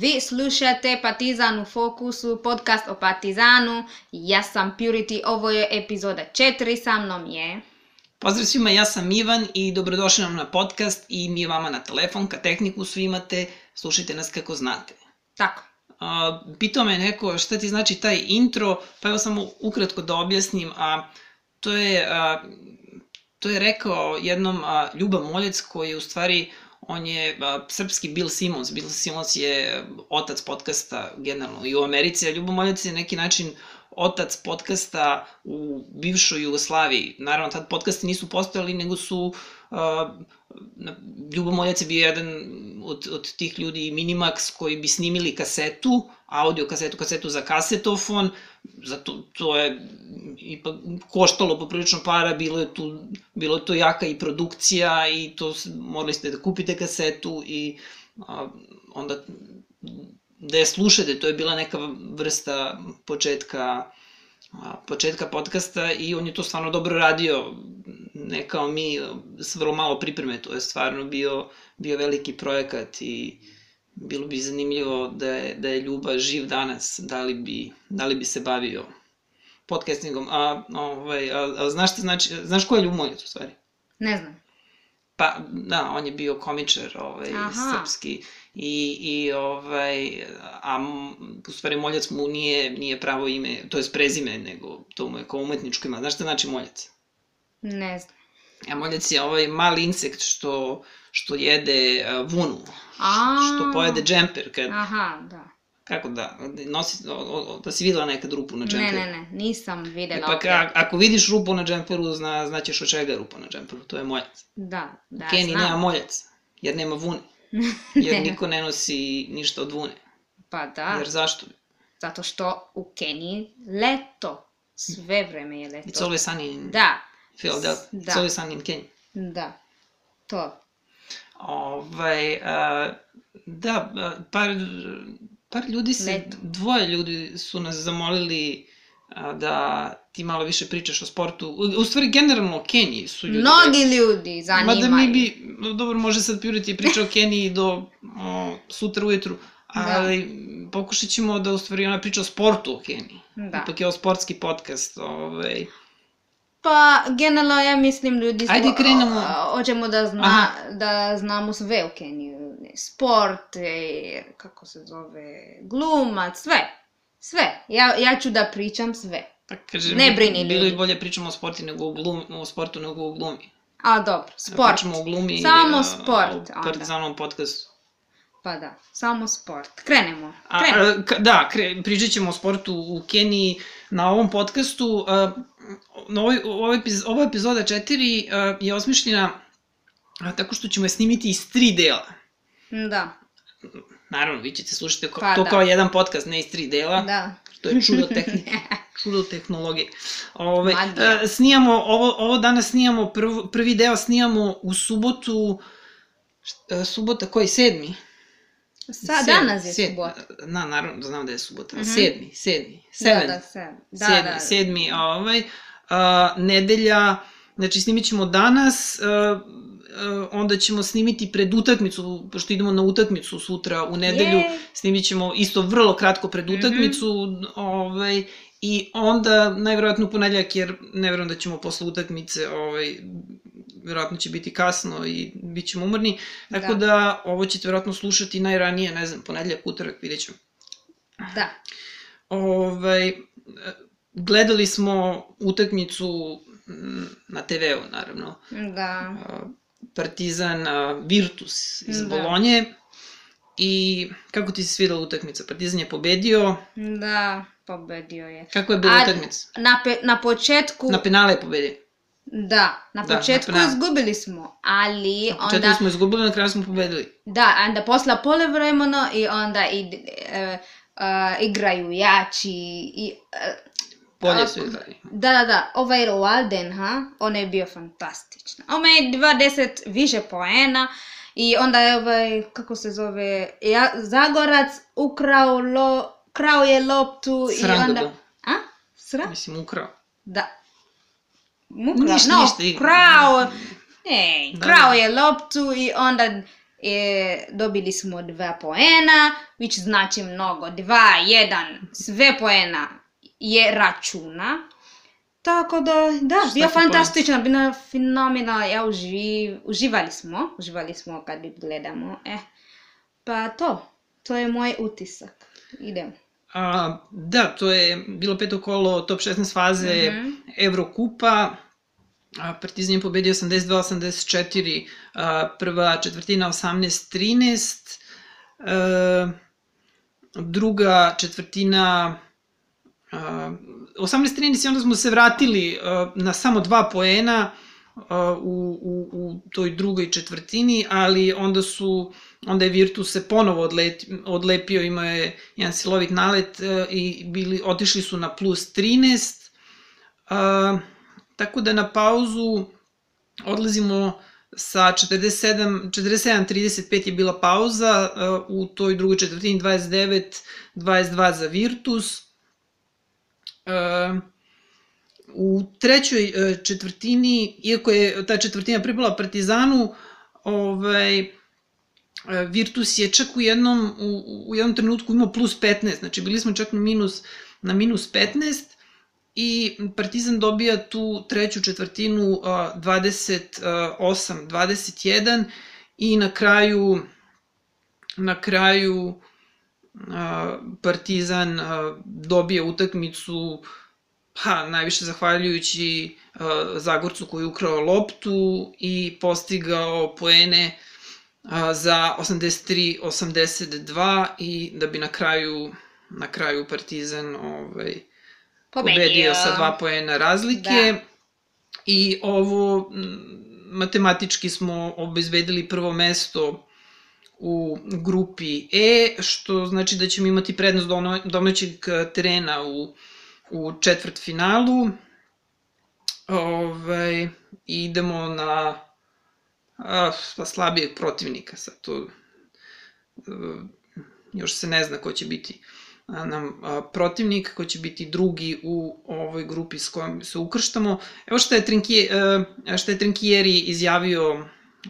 Vi slušate Partizan u fokusu, podcast o Partizanu. Ja sam Purity, ovo je epizoda 4, sa mnom je... Pozdrav svima, ja sam Ivan i dobrodošli nam na podcast i mi vama na telefon, ka tehniku svi imate, slušajte nas kako znate. Tako. A, pitao me neko šta ti znači taj intro, pa evo samo ukratko da objasnim, a to je, a, to je rekao jednom a, Ljuba Moljec koji je u stvari on je a, srpski Bill Simmons. Bill Simmons je otac podcasta generalno i u Americi, a Ljubo Moljac je neki način otac podcasta u bivšoj Jugoslaviji. Naravno, tad podcasti nisu postojali, nego su uh, Ljubo Moljac je bio jedan od, od tih ljudi Minimax koji bi snimili kasetu, audio kasetu, kasetu za kasetofon, zato to je ipak koštalo poprilično para, bilo je tu, bilo je to jaka i produkcija i to morali ste da kupite kasetu i a, onda da je slušate, to je bila neka vrsta početka početka podcasta i on je to stvarno dobro radio, ne kao mi, s vrlo malo pripreme, to je stvarno bio, bio veliki projekat i bilo bi zanimljivo da je, da je Ljuba živ danas, da li bi, da li bi se bavio podcastingom. A, ovaj, a, a znaš, te, znači, znaš ko je Ljub Moljac u stvari? Ne znam. Pa, da, on je bio komičar, ovaj, Aha. srpski, i, i ovaj, a u stvari Moljac mu nije, nije pravo ime, to je prezime, nego to mu je kao umetničko ima. Znaš šta znači Moljac? Ne znam. A Moljac je ovaj mali insekt što, što jede uh, vunu, a što pojede džemper. Kad, Aha, da. Kako da? Nosi, da si videla nekad rupu na džemperu? Ne, ne, ne, nisam videla. E pa ka, ako vidiš rupu na džemperu, zna, znaćeš od čega je rupa na džemperu, to je moljac. Da, da, Keniji znam. nema moljac, jer nema vune. Jer niko ne nosi ništa od vune. Pa da. Jer zašto? Zato što u Keniji leto. Sve vreme je leto. It's always sunny in Da, Philadelphia. Da. Sunny in Kenya. da. To. Ovaj, uh, da, par, par ljudi se, Leto. dvoje ljudi su nas zamolili da ti malo više pričaš o sportu. U, u stvari, generalno o Keniji su ljudi. Mnogi ljudi zanimaju. Mada mi bi, dobro, može sad Purity priča o Keniji do o, sutra ujutru, ali da. pokušat ćemo da u stvari ona priča o sportu o Keniji. Da. Ipak je ovo sportski podcast, ovaj, Pa, generalno ja mislim ljudi smo, Ajde, krenemo. a, hoćemo da, zna, Aha. da znamo sve u Keniju. Sport, e, kako se zove, glumac, sve. Sve. Ja, ja ću da pričam sve. Pa kaže, Ne brini, Bilo ljudi. je bolje pričamo o sportu nego o, glumi, o sportu nego o glumi. A, dobro, sport. Pričamo o glumi Samo a, sport, o onda. Partizanovom podcastu. Pa da, samo sport. Krenemo. A, Krenemo. a, ka- da, kre, pričat ćemo o sportu u Keniji na ovom podcastu. A, na ovoj, ovo, epizoda 4 a, je osmišljena a, tako što ćemo je snimiti iz tri dela. Da, Naravno, vi ćete slušati ko, Pa to da. kao jedan podcast, ne iz tri dela. da. To je čudo tehnike, čudo tehnologije. Ove, Magija. e, snijamo, ovo, ovo danas snijamo, prv, prvi deo snijamo u subotu, št- e, subota koji, sedmi? Sa, Sedmi, danas je sed- subota. Na, naravno, znam da je subota. Mhm. Sedmi, sedmi, Da, seven. da, sedmi. Da, sedmi, da. sedmi, ovaj, a, nedelja, znači snimit ćemo danas, a, a, onda ćemo snimiti pred utakmicu, pošto idemo na utakmicu sutra u nedelju, Jej. snimit ćemo isto vrlo kratko pred Mhm. utakmicu, ovaj, i onda najverovatno u ponedljak, jer ne verujem da ćemo posle utakmice, ovaj, verovatno će biti kasno i bit ćemo umorni, tako Da. da. ovo ćete verovatno slušati najranije, ne znam, ponedljak, utorak, vidjet ćemo. Da. Ovaj, gledali smo utakmicu mm, na TV-u, naravno. Da. Partizan Virtus iz Da. Bolonje. I kako ti se svidela utakmica? Partizan je pobedio. Da, pobedio je. Kako je bila utakmica? Na, pe, na početku, Na penale je pobedio. Da, na Da, na početku penal. izgubili smo, ali Na početku onda, smo izgubili, na kraju smo pobedili. da, onda posla polevremeno i onda i, e, e, igraju jači i, e, Bolje su igrali. da, da, da, ovaj Walden, ha, on je bio fantastičan. On je 20 više poena i onda je ovaj, kako se zove, ja, Zagorac ukrao, lo, krao je loptu i Sram ga onda... bilo. A? Sram? Mislim, ukrao. Da. Ukrao, Ništa, no, ništa, krao, ej, Da, krao da. je loptu i onda E, dobili smo dva poena, which znači mnogo. Dva, jedan, sve poena je računa. Tako da, da, bio fantastično, bilo fenomenalno, ja uživ, uživali smo, uživali smo kad gledamo, eh. Pa to, to je moj utisak. Idemo. A, da, to je bilo peto kolo top 16 faze Mhm. Evrokupa. A, Partizan je pobedio 82-84, a, prva četvrtina 18-13, e, druga četvrtina a, 18-13 i onda smo se vratili na samo dva poena u, u, u toj drugoj četvrtini, ali onda su onda je Virtus se ponovo odlet, odlepio, imao je jedan silovit nalet e, i bili, otišli su na plus 13. A, tako da na pauzu odlazimo sa 47, 47-35 je bila pauza, e, u toj drugoj četvrtini 29-22 za Virtus. E, u trećoj četvrtini, iako je ta četvrtina pripala Partizanu, ovaj, Virtus je čak u jednom, u, u jednom trenutku imao plus 15, znači bili smo čak na minus, na minus 15 i Partizan dobija tu treću četvrtinu a, 28-21 i na kraju na kraju Partizan a, dobija utakmicu pa najviše zahvaljujući Zagorcu koji je ukrao loptu i postigao poene za 83-82 i da bi na kraju na kraju Partizan ovaj pobedio sa dva poena razlike. Da. I ovo matematički smo obezbedili prvo mesto u grupi E, što znači da ćemo imati prednost domaćeg terena u, u četvrt finalu. Ovaj, idemo na a, pa slabijeg protivnika, sad to e, još se ne zna ko će biti nam protivnik, ko će biti drugi u ovoj grupi s kojom se ukrštamo. Evo šta je, Trinkije, šta je Trinkieri izjavio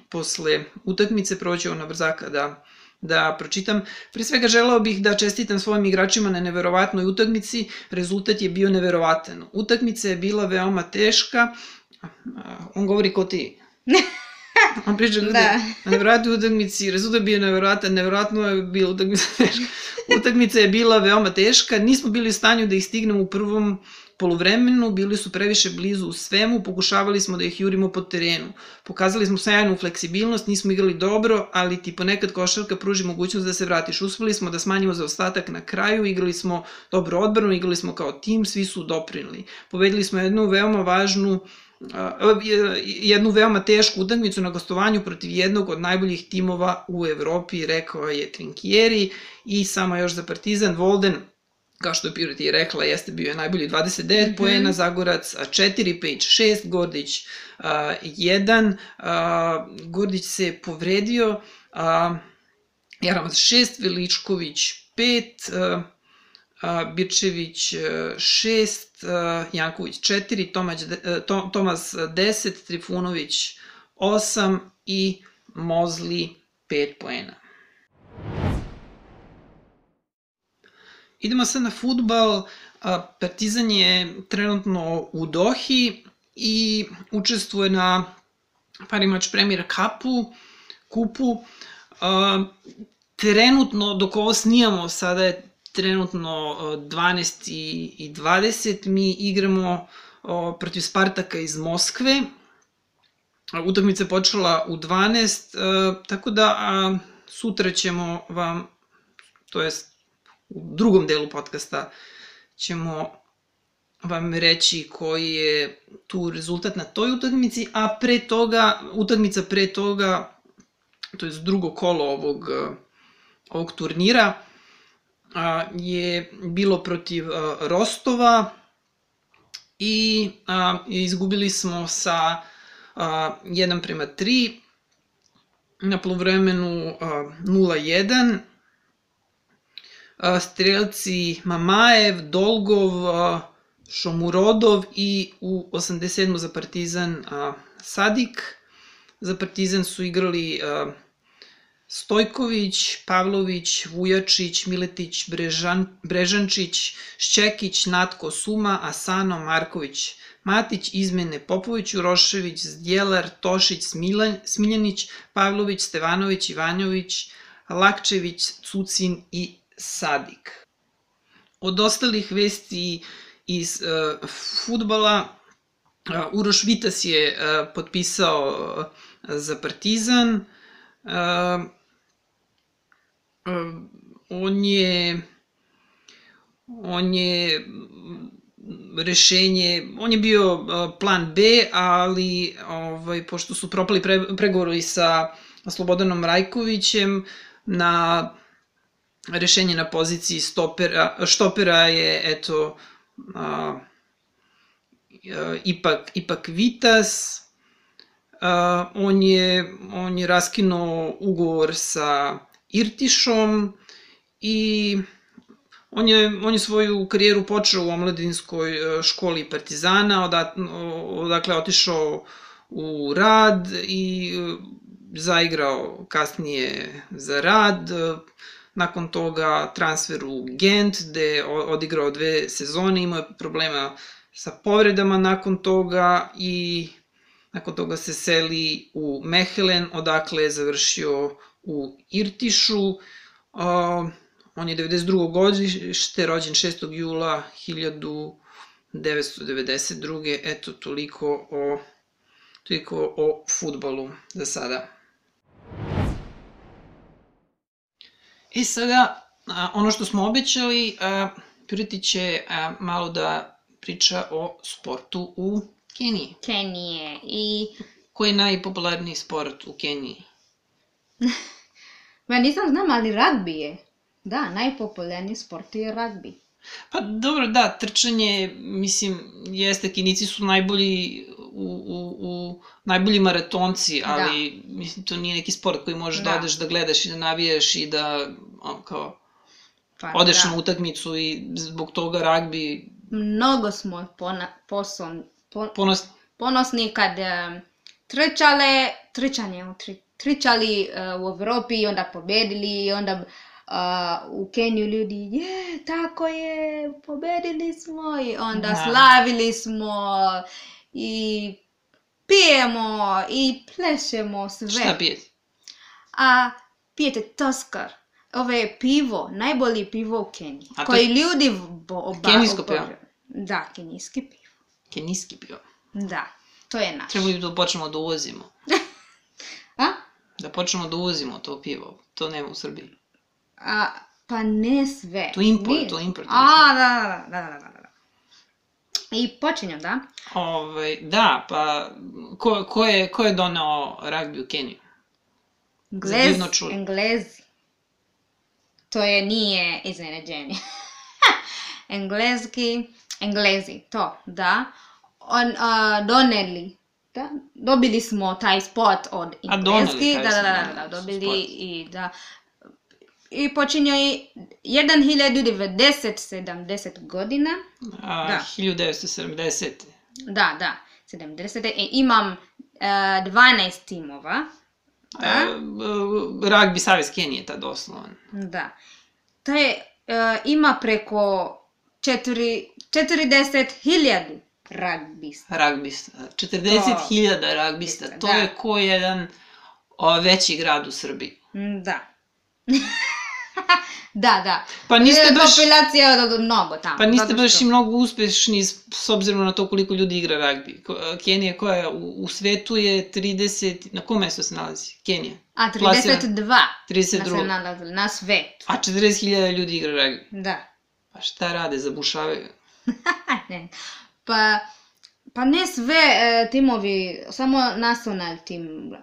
posle utakmice, proću na brzaka da, da pročitam. Pre svega želeo bih da čestitam svojim igračima na neverovatnoj utakmici, rezultat je bio neverovatan. Utakmica je bila veoma teška, on govori ko ti. On priča ljudi, Da. na utakmici, rezultat je bio neverovatan, neverovatno je bila utakmica teška. Utakmica je bila veoma teška, nismo bili u stanju da ih stignemo u prvom poluvremenu, bili su previše blizu u svemu, pokušavali smo da ih jurimo po terenu. Pokazali smo sjajnu fleksibilnost, nismo igrali dobro, ali ti ponekad košarka pruži mogućnost da se vratiš. Uspeli smo da smanjimo zaostatak na kraju, igrali smo dobro odbranu, igrali smo kao tim, svi su doprinili. Pobedili smo jednu veoma važnu jednu veoma tešku utakmicu na gostovanju protiv jednog od najboljih timova u Evropi, rekao je Trinkieri i samo još za Partizan Volden kao što je Piroti rekla, jeste bio je najbolji 29 mm. -hmm. poena, Zagorac a, 4, Pejć 6, Gordić a, 1, a, Gordić se povredio, a, Jaramac 6, Veličković 5, a, a, Birčević 6, Janković 4, Tomać, e, To- Tomas 10, Trifunović 8 i Mozli 5 poena. Idemo sad na futbal. Partizan je trenutno u Dohi i učestvuje na parimač Premier Cupu, kupu. Trenutno, dok ovo snijamo, sada je trenutno a, 12 i, i 20, mi igramo protiv Spartaka iz Moskve. Utakmica je počela u 12, a, tako da sutra ćemo vam, to jest u drugom delu podcasta ćemo vam reći koji je tu rezultat na toj utakmici, a pre toga, utakmica pre toga, to je drugo kolo ovog, eh, ovog turnira, a, je bilo protiv Rostova i izgubili smo sa a, 1 prema 3 na polovremenu a, 0-1 a, strelci Mamajev, Dolgov, Šomurodov i u 87. za Partizan Sadik. Za Partizan su igrali Stojković, Pavlović, Vujačić, Miletić, Brežan, Brežančić, Šćekić, Natko, Suma, Asano, Marković, Matić, Izmene, Popović, Urošević, Zdjelar, Tošić, Smilan, Smiljanić, Pavlović, Stevanović, Ivanjović, Lakčević, Cucin i Sadik. Od ostalih vesti iz uh, futbala, uh, Uroš Vitas je uh, potpisao uh, za Partizan, uh, on je on je rešenje, on je bio uh, plan B, ali ovaj, pošto su propali pre, pregovori sa Slobodanom Rajkovićem, na rešenje na poziciji stopera, štopera je, eto, a, a, ipak, ipak Vitas, a, on je, on je raskinuo ugovor sa Irtišom i on je, on je svoju karijeru počeo u omladinskoj e, školi Partizana, odat, odakle otišao u rad i e, zaigrao kasnije za rad, nakon toga transfer u Gent, gde je odigrao dve sezone, imao je problema sa povredama nakon toga i nakon toga se seli u Mehelen, odakle je završio u Irtišu. On je 92. godište, rođen 6. jula 1992. Eto, toliko o, toliko o futbolu za sada. I sada, ono što smo obećali, Puriti će malo da priča o sportu u Keniji. Kenije i... Koji je najpopularniji sport u Keniji? Ma nisam znam, ali ragbi je. Da, najpopularniji sport je ragbi. Pa dobro, da, trčanje, mislim, jeste, kinici su najbolji u, u, u najbolji maratonci, da. ali da. mislim, to nije neki sport koji možeš da. da odeš da gledaš i da navijaš i da, on, kao, pa, odeš da. na utakmicu i zbog toga ragbi... Mnogo smo pona, poson, pon, ponosni. ponosni kad uh, trčale, trčanje, tri, trčali uh, u Evropi i onda pobedili i onda uh, u Keniju ljudi, je, tako je, pobedili smo i onda da. slavili smo i pijemo i plešemo sve. Šta pijete? A pijete Toskar. Ovo je pivo, najbolji pivo u Keniji. A koji je... ljudi oba... Kenijsko pivo? Da, kenijski pivo. Kenijski pivo? Da, to je naš. Treba bi da počnemo da uvozimo. A? Da počnemo da uvozimo to pivo. To nema u Srbiji. A, pa ne sve. To import, Nije. to import. A, da, da, da, da, da. da. I počinjem, da? Ove, ovaj, da, pa ko, ko, je, ko je donao ragbi u Keniju? Englez, Englezi. To je nije iznenađenje. Engleski, Englezi, to, da. On, uh, doneli, da, dobili smo taj spot od Engleski, da, da, da, da, dobili spot. i da, i počinje i 1970 godina. A, da. 1970. Da, da, 70. I imam uh, e, 12 timova. Da. Uh, rugby Savez Kenije, ta doslovan. Da. To je, uh, ima preko 40.000 ragbista. Ragbista. 40.000 ragbista. To da. je ko jedan o, veći grad u Srbiji. Da. da, da. Pa niste baš... Populacija je mnogo tamo. Pa niste baš što... i mnogo uspešni s obzirom na to koliko ljudi igra ragbi. Kenija koja je u, u svetu je 30... Na kom mesto se nalazi? Kenija. A, 32. 32. Na se nalazi, na svetu. A 40.000 ljudi igra ragbi. Da. Pa šta rade, zabušavaju? ne. Pa, pa ne sve e, timovi, samo nacional tim,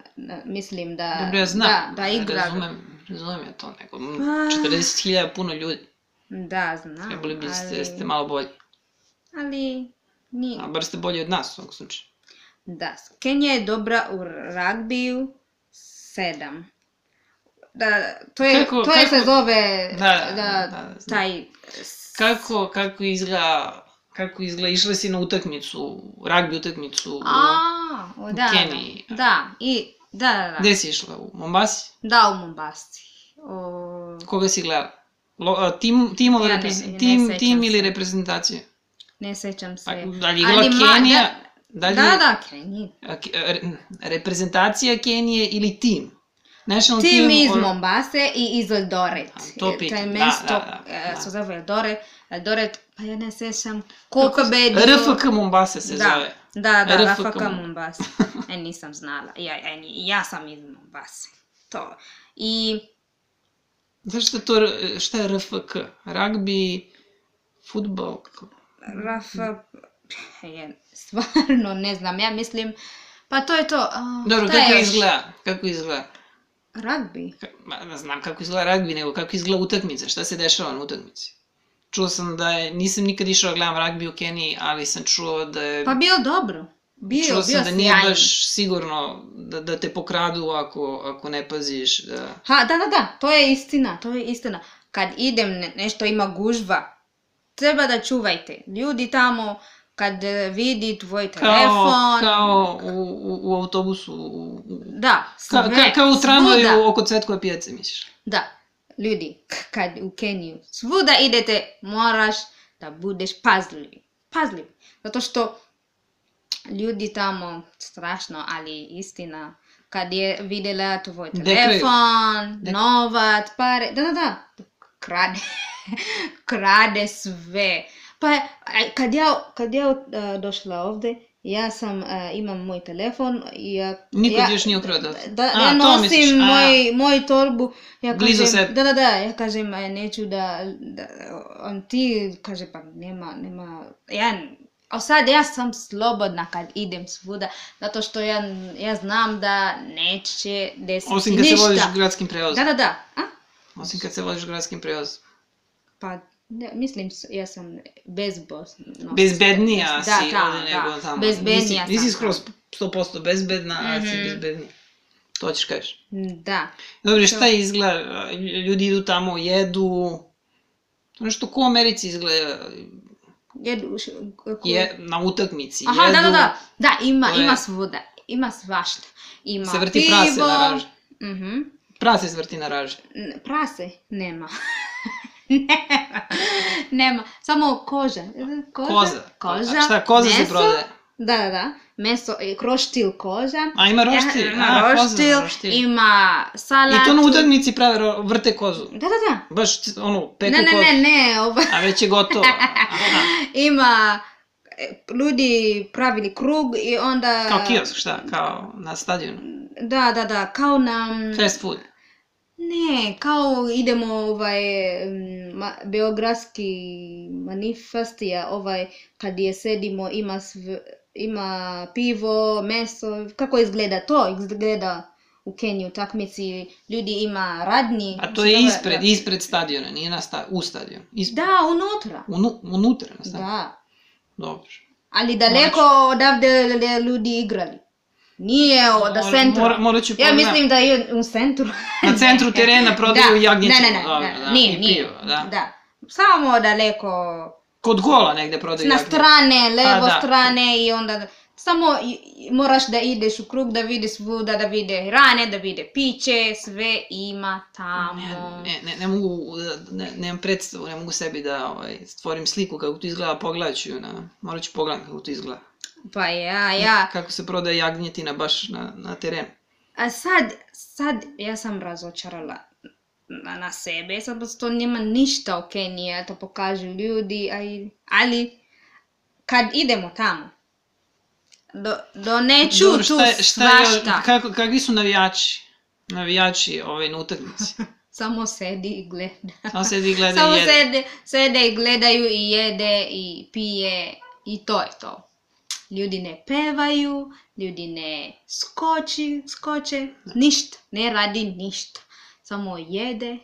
mislim da... Dobro, ja znam, da, da igra. Razumem Razumem ja to, nego 40.000 puno ljudi. Da, znam. Trebali bi ali... ste, malo bolji. Ali, nije. A bar ste bolji od nas u ovom slučaju. Da, Kenija je dobra u ragbiju, sedam. Da, to je, kako, to je kako, se zove, da, da, da, da taj... Kako, kako izgleda, kako izgleda, išla si na utakmicu, ragbi utakmicu u, A, o, da, u Keniji. Da, da, i Da, da, da. Gde si išla? U Mombasi? Da, u Mombasi. O, Koga si gledala? Lo, tim, timova, Ja ne- reprez- ne tim, sećam tim ili se. reprezentaciju? ne sećam se. A, da li igrala Ali ma- Kenija? da- Da, li Da, da, Kenija. reprezentacija Kenije ili tim? National Tim iz or- Mombase i iz Eldoret. A, to da, mesto da, da, e, da. se zove Eldoret. Eldoret, pa ja ne sećam koliko bedio. RFK Mombasa se da, zove. Da, da, RFK RFK. Mombasa. E, nisam znala. Ja, ja, ja sam iz Mombase. To. I Zašto je to, šta je RFK? Rugby, futbol? Rafa, je, stvarno ne znam, ja mislim, pa to je to. a, Dobro, je kako još? izgleda? Kako izgleda? Ka- Ma, ne znam kako izgleda rugby, nego kako izgleda utakmica, šta se dešava na utakmici. Čuo sam da je, nisam nikad išao da gledam rugby u Keniji, ali sam čuo da je... Pa bio dobro. Bio, čuo bio sam da nije sjajan. baš sigurno da, da te pokradu ako, ako ne paziš. Da... Ha, da, da, da, to je istina, to je istina. Kad idem, ne, nešto ima gužva, treba da čuvajte. Ljudi tamo, kad e, vidi tvoj Kao, telefon, kao u, u, u autobusu, u, da, ka, sve, ka, kao u tramvaju oko Cvetkove pijace, misliš? Da, ljudi, kad u Keniju svuda idete, moraš da budeš pazljiv. Pazljiv. Zato što ljudi tamo, strašno, ali istina, kad je vidjela tvoj telefon, Dek- novac, pare, da, da, da, krade, krade sve. Pa kad ja, kad ja uh, došla ovde, ja sam, uh, imam moj telefon i ja... Niko ja, još nije ukrao telefon? Da, A, ja nosim moj, moj torbu, ja Blizu kažem, sebe. da, da, da, ja kažem, e, neću da, da, on ti kaže, pa nema, nema, ja, a sad ja sam slobodna kad idem svuda, zato što ja, ja znam da neće desiti Osim kad ništa. se voziš gradskim Da, prevozom. da, da, a? Osim kad se voziš gradskim prevozom. Pa, ne, mislim, ja sam bezbosna. Bezbednija da, si da, ovde nego da, tamo. Bezbednija nisi, nisi skroz 100% bezbedna, a si Mhm. bezbednija. To ćeš kažeš. Da. Dobro, šta izgleda? Ljudi idu tamo, jedu... To nešto ko u Americi izgleda. Jedu, š- ko- Je, na utakmici Aha, jedu. da, da, da, da, ima, To je- ima svuda, ima svašta. Ima Se vrti pivo, prase na raži. Mhm. Prase se vrti na raži. N- Prase nema. nema. Nema. Samo koža. Koža. Koza. Koža. A šta, koza se meso. prodaje? Da, da, da. Meso, i kroštil koža. A ima roštilj? Ima A, koza na roštil, roštilj. ima salatu. I to na utakmici prave, vrte kozu. Da, da, da. Baš, ono, peku Ne, ne, kozu. ne, ne, ovo. A već je gotovo. Ima e, ljudi pravili krug i onda... Kao kiosk, šta? Kao na stadionu. Da, da, da, kao na... Fast food. Ne, kao idemo ovaj mm, ma, beogradski manifestija, ovaj kad je sedimo ima sv, ima pivo, meso, kako izgleda to? Izgleda u Keniji u takmici, ljudi ima radnji. A to je zove- ispred, da. ispred stadiona, nije na sta, u stadion. Ispred. Da, unutra. Unu, unutra na stadion. Da. Dobro. Ali daleko odavde le- ljudi igrali. Nije od Mora- centra. mora- morat ću ja mislim da je u centru. Na centru terena prodaju da. jagnjećinu. Ne, ne, ne, da, nije, nije. pivo, da. da. Samo daleko Kod gola negde prodaju na strane, levo da. strane i onda samo i- i moraš da ideš u krug da vidiš svuda, da vide rane, da vide piće, sve ima tamo. Ne, ne, ne, ne mogu, ne, nemam predstavu, ne mogu sebi da ovaj, stvorim sliku kako to izgleda, pogledat ću na, morat ću pogledati kako to izgleda. Pa ja, ja. Kako se prodaje jagnjetina baš na, na terenu. A sad, sad ja sam razočarala na, na sebe, zato što nema ništa u Keniji, to pokažu ljudi, ali, ali kad idemo tamo, do, doneću Dobro, tu šta, je- šta je, svašta. kako, kakvi su navijači? Navijači ovaj, na utakmici. Samo sedi i gleda. Samo sedi i gleda Samo i jede. sede, sede i gledaju i jede i pije i to je to. Ljudi ne pevaju, ljudi ne skoči, skoče, ništa, ne radi ništa. Samo jede,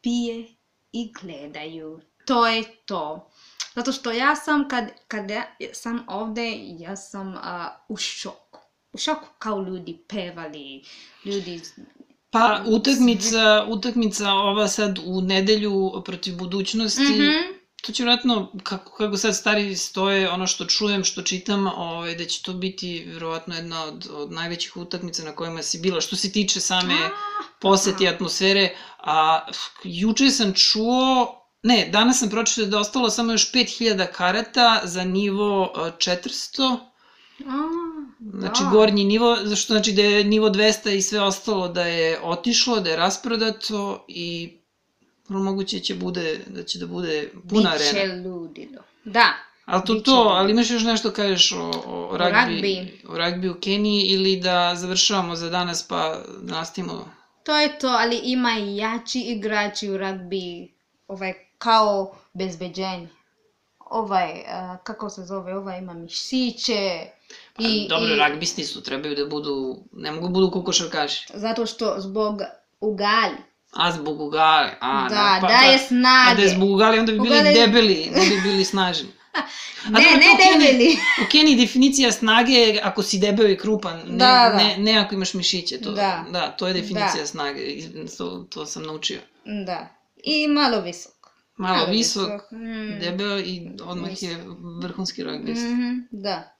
pije i gledaju. To je to. Zato što ja sam, kad, kad ja sam ovde, ja sam a, u šoku. U šoku kao ljudi pevali, ljudi... Pa utakmica, utakmica ova sad u nedelju protiv budućnosti, Mhm. To će vjerojatno, kako, kako sad stari stoje, ono što čujem, što čitam, ovaj, da će to biti vjerojatno jedna od, od najvećih utakmica na kojima si bila. Što se tiče same poseti atmosfere, a juče sam čuo, ne, danas sam pročitao da je ostalo samo još 5000 karata za nivo eh, 400, A, Znači, da. gornji nivo, zašto znači da je nivo 200 i sve ostalo da je otišlo, da je rasprodato i vrlo moguće će bude, da će da bude puna Biće arena. ludilo. Da. Ali to biće to, ludilo. ali imaš još nešto kažeš o, o, o ragbi, ragbi. o ragbi u Keniji ili da završavamo za danas pa da nastavimo? To je to, ali ima i jači igrači u ragbi, ovaj, kao bezbeđenje. Ovaj, a, kako se zove, ovaj ima mišiće. I, Pa, Dobro, i, ragbisti su, trebaju da budu, ne mogu da budu kokošarkaši. Zato što zbog ugali. Ugali, a, Da, ne, pa, daje pa, snage. A da je zbog ugali, onda bi bili Ugali- debeli, ne bi bili snažni. A Ne, ne debeli. U Keniji definicija snage je ako si debel i krupan, ne, Da, da. ne, ne ako imaš mišiće. To, Da. da, to je definicija Da. snage, to, to sam naučio. Da. I malo visok. Malo visok, Mm. debel i odmah je vrhunski ragbist. Mhm, da.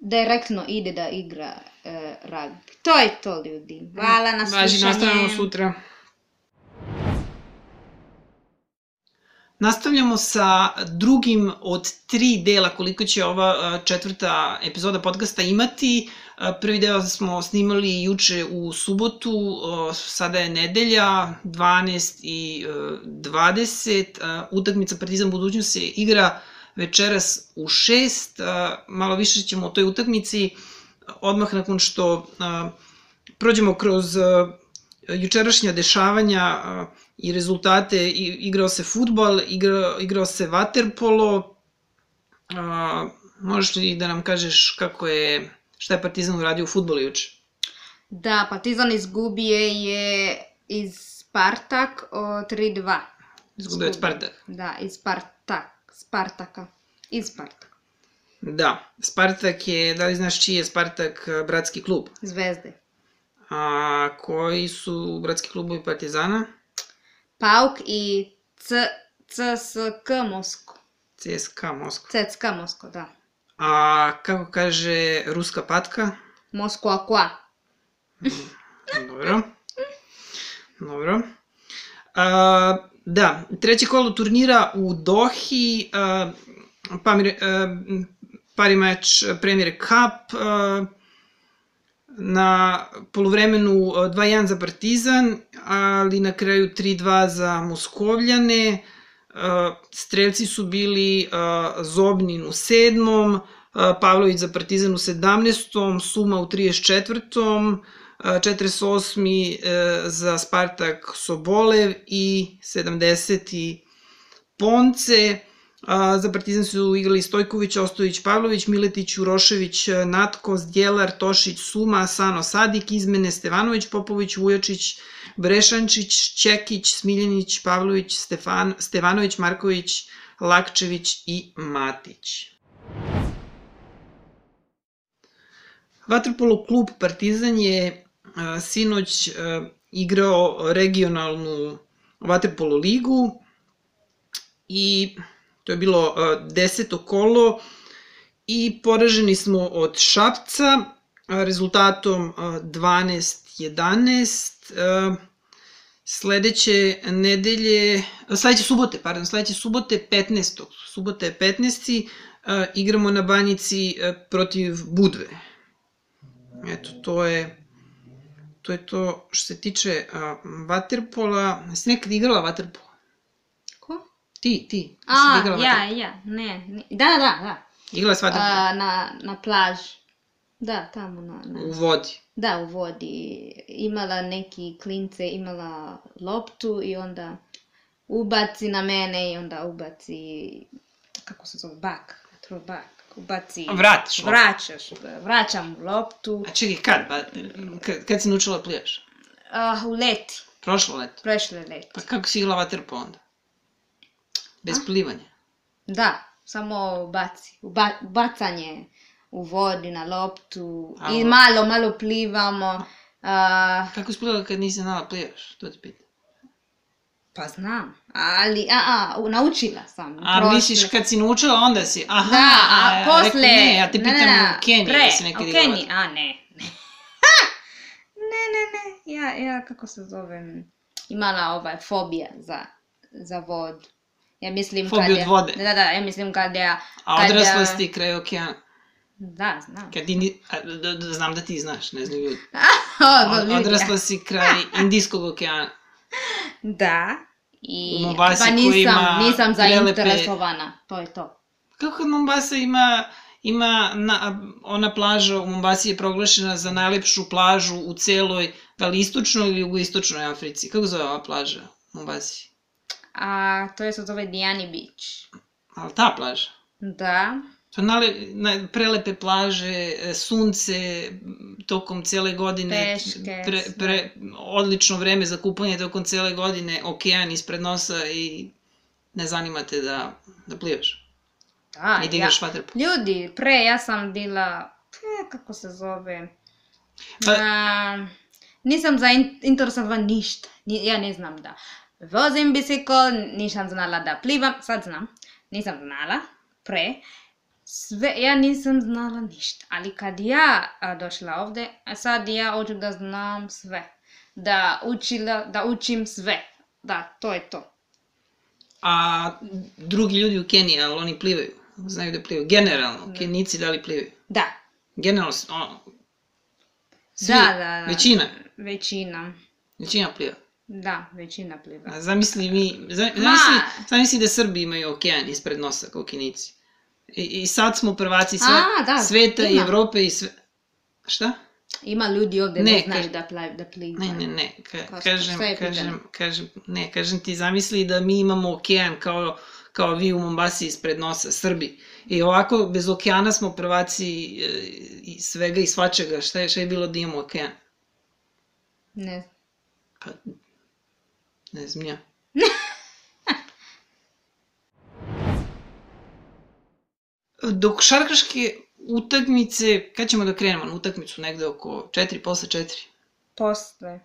Direktno ide da igra e, ragbi. To je to, ljudi. Hvala na Važi, slušanje. nastavljamo sutra. Nastavljamo sa drugim od tri dela koliko će ova a, četvrta epizoda podcasta imati. A, Prvi deo smo snimali juče u subotu, sada je nedelja, 12 i e, 20. A, Utakmica Partizan budućnost se igra večeras u 6. A, Malo više ćemo o toj utakmici odmah nakon što prođemo kroz jučerašnja dešavanja i rezultate, igrao se futbal, igra, igrao se vaterpolo, možeš li da nam kažeš kako je, šta je Partizan uradio u futbolu juče? Da, Partizan izgubio je iz Spartak o 3-2. Izgubio je Spartak. Da, iz Spartak. Spartaka. Iz Spartaka. Da, Spartak je, da li znaš čiji je Spartak a, bratski klub? Zvezde. A koji su bratski klubovi Partizana? Pauk i C, CSK Mosko. CSKA Moskva. CSK Mosko, da. A kako kaže ruska patka? Moskva Qua. Dobro. Dobro. A, da, treće kolo turnira u Dohi, a, pamir, a, parimač Premier Cup, a, na poluvremenu a, 2-1 za Partizan, ali na kraju 3-2 za Moskovljane. Strelci su bili Zobnin u sedmom, Pavlović za Partizan u 17. Suma u 34. a, 48. e, za Spartak Sobolev i 70. Ponce. A, za Partizan su igrali Stojković, Ostojić, Pavlović, Miletić, Urošević, Natko, Zdjelar, Tošić, Suma, Sano, Sadik, Izmene, Stevanović, Popović, Vujačić, Brešančić, Čekić, Smiljanić, Pavlović, Stefan, Stevanović, Marković, Lakčević i Matić. Vaterpolo klub Partizan je a, sinoć a, igrao regionalnu vaterpolo ligu i to je bilo a, deseto kolo i poraženi smo od Šapca a, rezultatom a, 12-11. A, Sledeće nedelje, sledeće subote, pardon, sledeće subote 15. Subota je 15. a, igramo na banjici protiv Budve. Eto, to je to je to što se tiče vaterpola. Jesi nekad igrala vaterpolo? Ti, ti. A, ja, vaterpolo? ja, ne, ne. Da, da, da. Igrala vaterpolo? A, na, na plaži. Da, tamo na, na... U vodi. Da, u vodi. Imala neki klince, imala loptu i onda ubaci na mene i onda ubaci, kako se zove, bak, throw back, ubaci. Vratiš loptu. Vraćaš, vraćam loptu. A čekaj, kad? Ba, kad, kad si naučila da plijaš? Uh, u leti, Prošlo leto. prošle leti. Pa kako si igrala vaterpolo onda? Bez plivanja. Da, samo baci, uba, bacanje u vodi na loptu A, i malo, malo plivamo. Uh, Kako si plivala kad nisi znala da plijaš? To ti pitam. Pa znam, ali, a, a, naučila sam. A prošle- misliš kad si naučila, onda si, aha, Da, a rekao, posle... ne, ja te pitam ne, ne, u Keniji, pre, da si nekad u. Keniji, a ne, ne. ne, ne, ne, ja, ja, kako se zove, imala ovaj, fobija za, za vodu. Ja mislim Fobiju kad od vode? Da, da, ja mislim kad ja... A odrasla ja- si kraj okeana. Da, znam. Kad indi... znam da ti znaš, ne znam ljudi. Od, odrasla si kraj Indijskog okeana. Da. I, U Mombasi pa nisam, ima nisam prelepe- zainteresovana, to je to. Kako Mombasa ima ima na, ona plaža u Mombasi je proglašena za najlepšu plažu u celoj, da li istočnoj ili jugoistočnoj Africi. Kako zove ova plaža u Mombasi? A to je se zove Diani Beach. Ali ta plaža? Da. To nale, na, prelepe plaže, e, sunce tokom cele godine, Peške, pre, pre, odlično vreme za kupanje tokom cele godine, okean ispred nosa i ne zanima te da, da plivaš Da, i da igraš vaterpolo. Ljudi, pre ja sam bila, e, kako se zove, Pa- a, nisam zainteresovan ništa, Ni, ja ne znam da vozim bicikl, nisam znala da plivam, sad znam, nisam znala, pre, sve, ja nisam znala ništa, ali kad ja a, došla ovde, a sad ja hoću da znam sve, da, učila, da učim sve, da, to je to. A drugi ljudi u Keniji, ali oni plivaju, znaju da plivaju. Generalno, Kenici da li plivaju? Da, Generalno, ono, svi, da, da, da. većina, Većina. većina pliva. Da, većina pliva. A zamisli mi, za- Ma! zamisli, zamisli da Srbi imaju okean ispred nosa kao Kenici. I, i sad smo prvaci sve, A, da, sveta i ima. Evrope i sve... Šta? Ima ljudi ovde Ne, ne, znaju kaž- da, pla, da plivaju. Ne, ne, ne, ka, kažem, kažem, kažem, ne, kažem ti, zamisli da mi imamo okean kao, kao vi u Mombasi ispred nosa, Srbi. I ovako, bez okeana smo prvaci e, i svega i svačega. Šta je, šta je bilo da imamo okean? Ne. Pa, ne znam ja. Dok šarkaške utakmice, kad ćemo da krenemo na utakmicu? Negde oko 4, posle 4. Posle.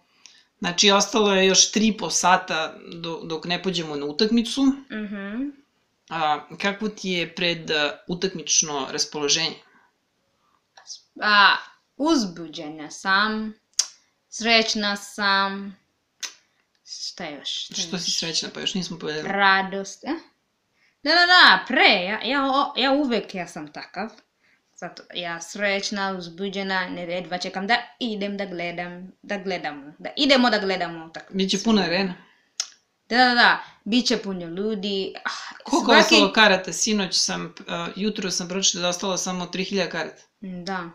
Znači, ostalo je još 3 po sata do, dok ne pođemo na utakmicu. Mhm. A, kako ti je pred utakmično raspoloženje? A, uzbuđena sam. Srećna sam. Šta još? Šta Što si srećna, pa još nismo povedali. Radost. Eh? Da, da, da, pre, ja, ja, ja uvek ja sam takav. Zato ja srećna, uzbuđena, ne jedva čekam da idem da gledam, da gledamo, da idemo da gledamo utakmicu. Biće puna arena. Da, da, da, bit će puno ljudi. Ah, Koliko je ostalo karata? Sinoć sam, a, jutro sam pročitao da ostalo samo 3000 karata. Da.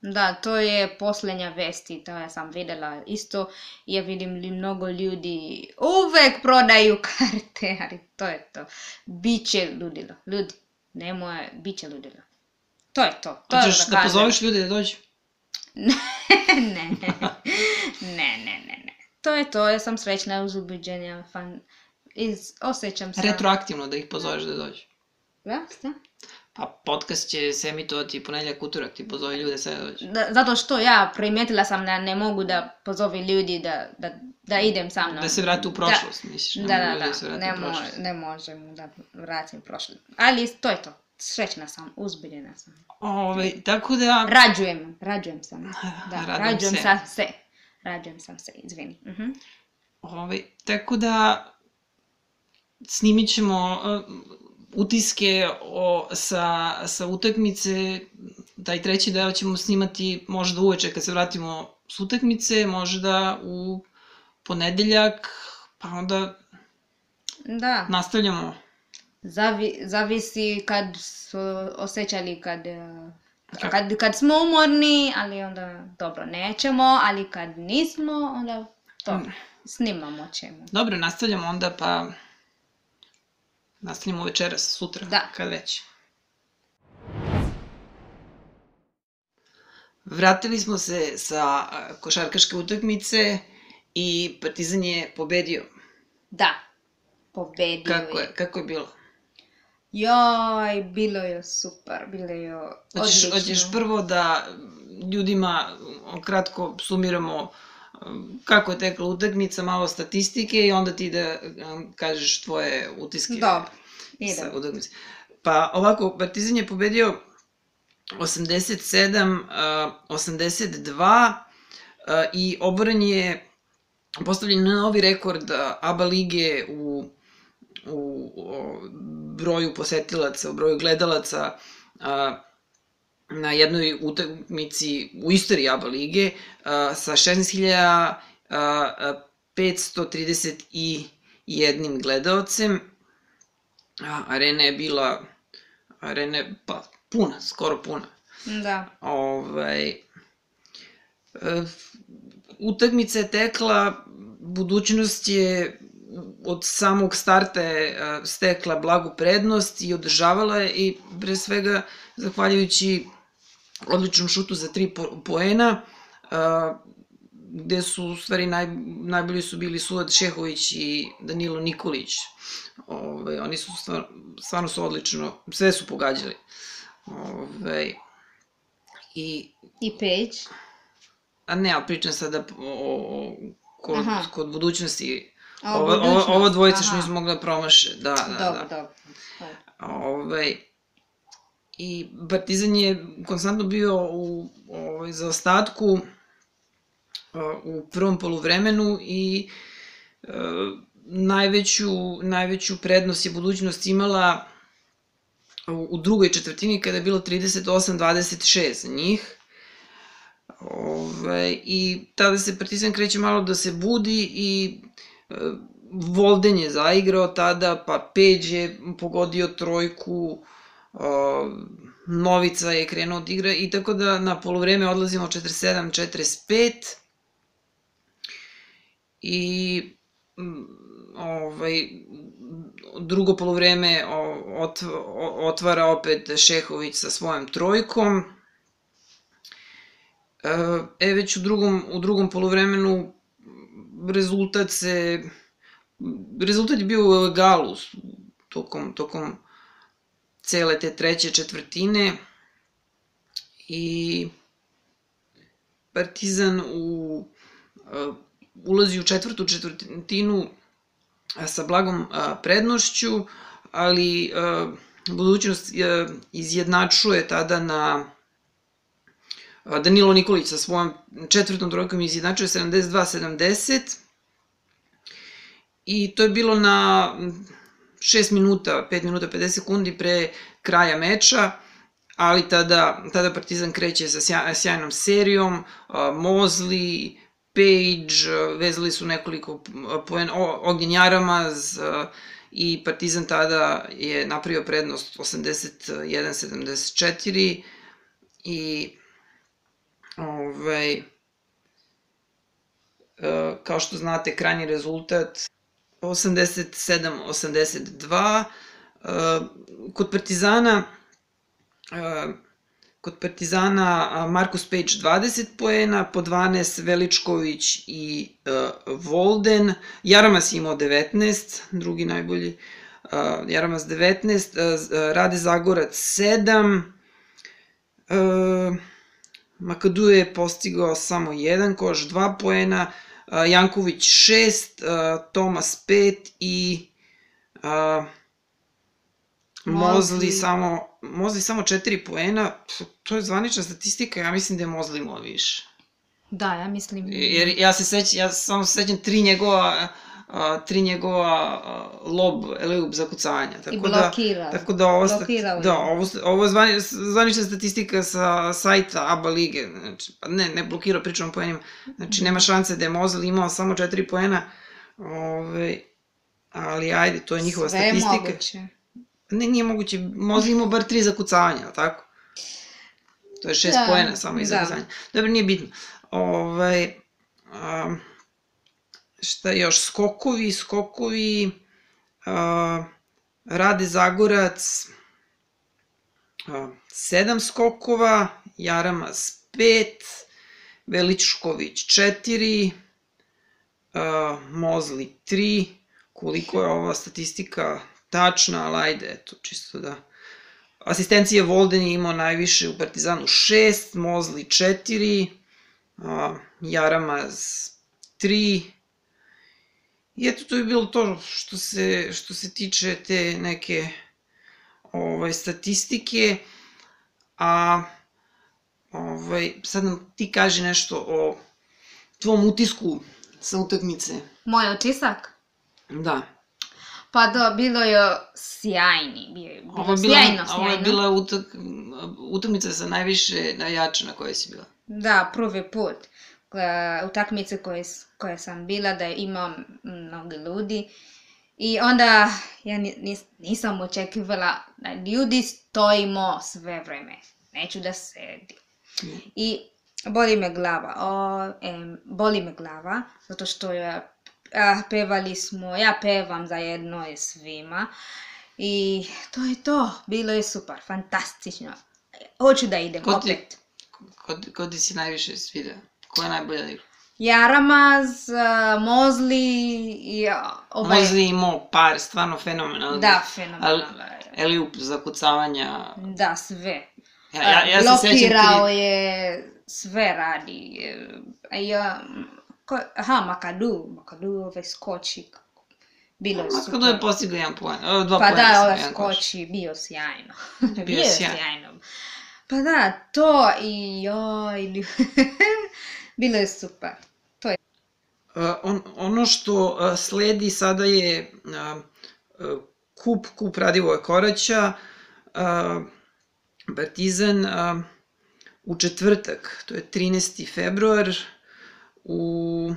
Da, to je posljednja vesti, to ja sam videla isto. Ja vidim li mnogo ljudi uvek prodaju karte, ali to je to. Biće ludilo. Ljudi, nemoj, biće ludilo. To je to. to Hoćeš da kažem. pozoveš ljude da dođu? ne, ne, ne, ne, ne. To je to, ja sam srećna, uzbuđenja, fan, iz, osjećam se. Retroaktivno da ih pozoveš da dođu. Da, šta? Pa podcast će se emitovati ponedjeljak utorak, ti pozovi ljude sve da dođu. Da, zato što ja primetila sam da ne mogu da pozove ljudi da, da, da idem sa mnom. Da se vrate u prošlost, misliš? Da, ne da, da, se vrate ne, mo prošlost. ne možem da vratim prošlost. Ali to je to. Srećna sam, uzbiljena sam. Ove, tako da... Rađujem, rađujem sam. Da, Radujem rađujem se. sam se. Rađujem sam se, izvini. Mhm. Ove, tako da snimit ćemo uh, utiske o, sa, sa utakmice, taj treći deo ćemo snimati možda uveče kad se vratimo s utakmice, možda u ponedeljak, pa onda Da, nastavljamo. Zavi, zavisi kad su osjećali kad, Kako? kad, kad smo umorni, ali onda dobro nećemo, ali kad nismo, onda to Mm. snimamo ćemo. Dobro, nastavljamo onda pa nastavljamo večeras, sutra, Da. kad već. Vratili smo se sa košarkaške utakmice i Partizan je pobedio. Da, pobedio Kako je. je, kako je bilo? Joj, bilo je super, bilo je Hoćeš, odlično. hoćeš prvo da ljudima kratko sumiramo uh, kako je tekla utakmica, malo statistike i onda ti da um, kažeš tvoje utiske Dobro, sa idemo. utakmice. Pa ovako, Partizan je pobedio 87, uh, 82 uh, i oboren je postavljen na novi rekord uh, ABA lige u, u, u broju posetilaca, u broju gledalaca uh, na jednoj utakmici u istoriji ABA lige sa 16.000 uh, 531 gledaocem. Arena je bila arena je pa puna, skoro puna. Da. Ovaj, e, utakmica je tekla, budućnost je od samog starta je e, stekla blagu prednost i održavala je i pre svega zahvaljujući odličnom šutu za tri po, poena, a, gde su u stvari naj, najbolji su bili Suad Šehović i Danilo Nikolić. Ove, oni su stvarno, stvarno su odlično, sve su pogađali. Ove, I, I Page. a ne, ali pričam sada o, o, kod, Aha. kod budućnosti. A, Ovo, ovo, budućnost, ovo dvojica što aha. nisu mogla da promaše, da, da, Dobro, da. dobro. dobro. Ovaj, I Partizan je konstantno bio u ovaj, zaostatku a, u prvom poluvremenu i e, najveću, najveću prednost je budućnost imala u, u drugoj četvrtini kada je bilo 38-26 za njih. Ove, I tada se Partizan kreće malo da se budi i e, Volden je zaigrao tada, pa Page je pogodio trojku, o, Novica je krenuo od igra i tako da na polovreme odlazimo 47-45 i ovaj, drugo polovreme ot, otvara opet Šehović sa svojom trojkom. E, E, već u drugom, u drugom polovremenu rezultat se rezultat je bio u egalu tokom, tokom cele te treće četvrtine i Partizan u, uh, ulazi u četvrtu četvrtinu a, sa blagom a, prednošću, ali budućnost izjednačuje tada na Danilo Nikolić sa svojom četvrtom trojkom izjednačuje 72-70 i to je bilo na 6 minuta, 5 minuta 50 sekundi pre kraja meča, ali tada, tada Partizan kreće sa sjaj, sjajnom serijom, Mozli, Page, vezali su nekoliko poen, Ognjen Jaramaz i Partizan tada je napravio prednost 81-74 i ovaj, kao što znate, krajnji rezultat 87-82. Uh, kod Partizana uh, kod Partizana uh, Markus Page 20 poena, po 12 Veličković i Volden. Jaramas imao 19, drugi najbolji. Jaramas 19, uh, Rade Zagorac 7. Uh, Makadu je postigao samo jedan koš, 2 poena. Janković 6, uh, Tomas 5 i Mozli Mozli. samo, Mozli samo 4 poena, to je zvanična statistika, ja mislim da je Mozli imao više. Da, ja mislim... Jer ja se sećam, ja samo se sećam tri njegova, a, tri njegova a, lob, eleup zakucanja. Tako I da, blokirao. tako da ovo, Blokirao je. da, ovo, ovo je zvani, zvanična statistika sa sajta ABA lige, znači, pa ne, ne blokirao, pričam o poenima, znači nema šanse da je Mozli imao samo 4 poena, ove, ali ajde, to je njihova Sve je statistika. moguće. Ne, nije moguće, Mozli imao bar tri zakucavanja, ali tako? To je šest Da, poena samo iz da. Dobro, nije bitno. Ovaj, a, šta još? Skokovi, skokovi, a, Rade Zagorac, a, sedam skokova, Jaramas pet, Veličković četiri, a, Mozli tri, koliko je ova statistika tačna, ali ajde, eto, čisto da... Asistencije Volden je imao najviše u Partizanu 6, Mozli 4, a, Jaramaz 3. I eto, to je bilo to što se, što se tiče te neke ovaj, statistike. A ovaj, sad nam ti kaži nešto o tvom utisku sa utakmice. Moj utisak? Da. Pa da, bilo je sjajni, bio je, bilo Ovo je bila, sjajno, ovo je sjajno. bila utak, utakmica sa najviše najača na kojoj si bila. Da, prvi put. Uh, utakmice koje, koje sam bila da imam mnogo ljudi. I onda ja ni- nis, nisam očekivala da ljudi stojimo sve vreme. Neću da sedim. I boli me glava. O, em, boli me glava zato što je, a, pevali smo, ja pevam zajedno svima. I to je to. Bilo je super, fantastično. Hoću da idem Ko ti- opet. Ko, ko ti si najviše sviđa? Ko je najbolja igra? Jaramaz, uh, Mozli i uh, ovaj... Mozli je imao par stvarno fenomenalnih. Da, fenomenalno. Eliup zakucavanja. Da, sve. Ja, ja, ja se Blokirao ti... je, sve radi. A ja, ko, aha, Makadu, Makadu ovaj skoči. Bilo je super. Kako da je postigao jedan poen? Dva Pa poena da, sam, ovaj jedan koš. skoči, bio sjajno. Bio bio je sjajan. sjajno. Pa da, to i joj, bilo je super. To je on, ono što sledi sada je kup, kup Radivoja Koraća, Partizan u četvrtak, to je 13. februar, u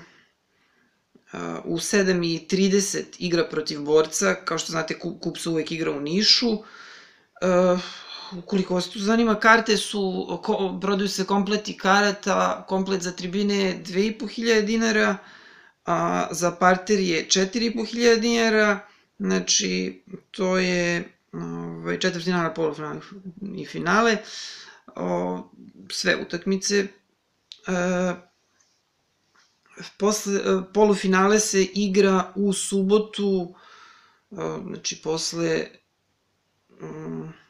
u 7.30 igra protiv borca, kao što znate kup, kup se uvek igra u Nišu. Uh, ukoliko vas tu zanima, karte su, ko, prodaju se kompleti karata, komplet za tribine 2500 dinara, a za parter je 4500 dinara, znači to je ovaj, četvrtfinale, polufinale i finale, o, sve utakmice. E, posle, e, polufinale se igra u subotu, e, znači posle K-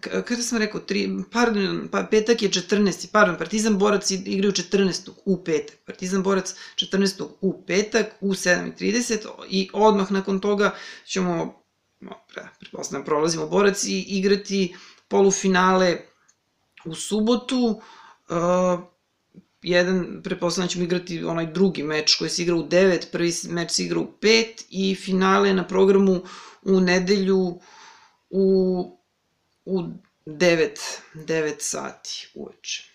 kada sam rekao, tri, pardon, pa petak je 14. Pardon, Partizan Borac igraju 14. u petak. Partizan Borac 14. u petak u 7.30 i odmah nakon toga ćemo, pretpostavljam, prolazimo Borac i igrati polufinale u subotu. Uh, jedan, pretpostavljam da ćemo igrati onaj drugi meč koji se igra u 9, prvi meč se igra u 5 i finale na programu u nedelju u u 9, 9 sati uveče.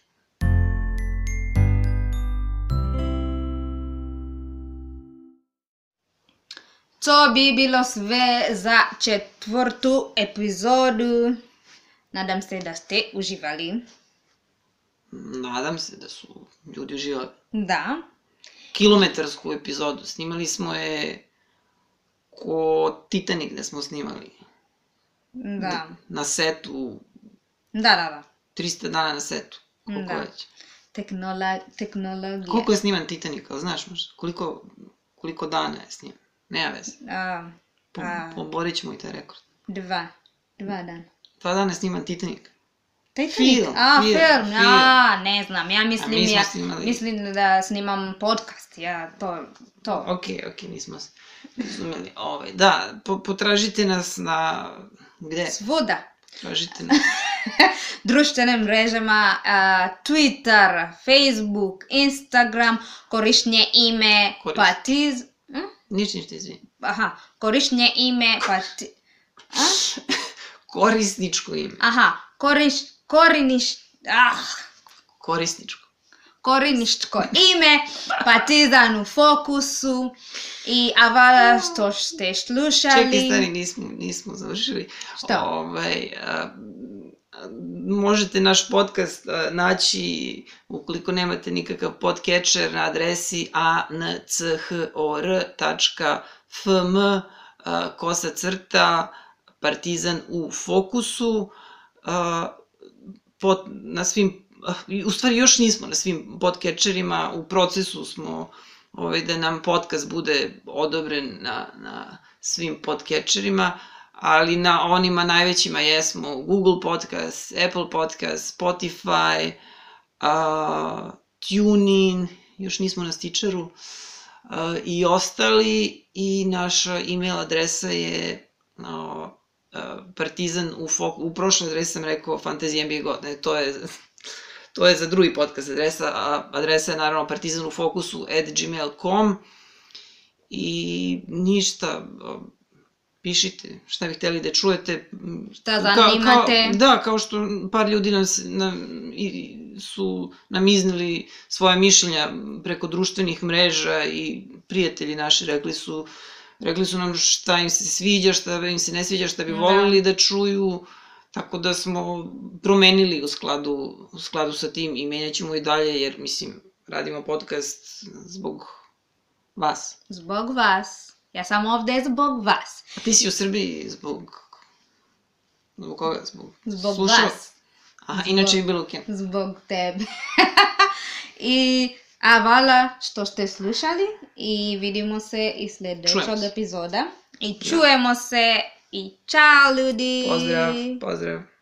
To bi bilo sve za četvrtu epizodu. Nadam se da ste uživali. Nadam se da su ljudi uživali. Da. Kilometarsku epizodu. Snimali smo je ko Titanic da smo snimali. Da. Na setu, Da, da, da. 300 dana na setu. Koliko Da. već. Teknola, tehnologija. Koliko je sniman Titanic, ali znaš možda? Koliko, koliko dana je sniman? Nema veze. A, Po, A. poborit ćemo i taj rekord. dva. Dva dana. Dva dana je sniman Titanic. Titanic? Film, A, film, film. film. A, ne znam. Ja A mislim, mi ja, snimali- mislim da snimam podcast. Ja, to, to. Ok, ok, nismo se razumeli. Ovaj, da, po, potražite nas na... Gde? Svuda. Tražite nas. društvenim mrežama, a, Twitter, Facebook, Instagram, korišnje ime Korist- Patiz... Hm? Ništa, ništa, izvini. Aha, korišnje ime Pati... A? Korisničko ime. Aha, koriš... Koriniš... Ah, Korisničko. Koriniško ime, Partizan u fokusu i a vala što ste slušali. Čekaj, stari, nismo, nismo završili. Šta? Ovaj, a, možete naš podcast a, naći ukoliko nemate nikakav podcatcher na adresi anchor.fm kosa crta partizan u fokusu a, pot, na svim u stvari još nismo na svim podcatcherima, u procesu smo ovaj, da nam podcast bude odobren na, na svim podcatcherima, ali na onima najvećima jesmo Google Podcast, Apple Podcast, Spotify, uh, TuneIn još nismo na stičeru, uh, i ostali, i naša e-mail adresa je uh, partizan u, fok, u prošloj adresi sam rekao fantazijmbg, ne, to je to je za drugi podcast adresa, a adresa je naravno partizan u fokusu at gmail.com i ništa, pišite šta bi hteli da čujete. Šta zanimate. Kao, da, kao što par ljudi nam, nam, i, su nam iznili svoje mišljenja preko društvenih mreža i prijatelji naši rekli su rekli su nam šta im se sviđa, šta im se ne sviđa, šta bi da. volili da čuju, tako da smo promenili u skladu, u skladu sa tim i menjat ćemo i dalje, jer mislim, radimo podcast zbog vas. Zbog vas. Ja sam ovde zbog vas. A ti si u Srbiji zbog... Zbog koga? Zbog, zbog slušao? vas. Aha, zbog, inače i bilo kim. Zbog tebe. I a hvala što ste slušali i vidimo se i sledećeg epizoda. I čujemo se i čao ljudi! Pozdrav, pozdrav.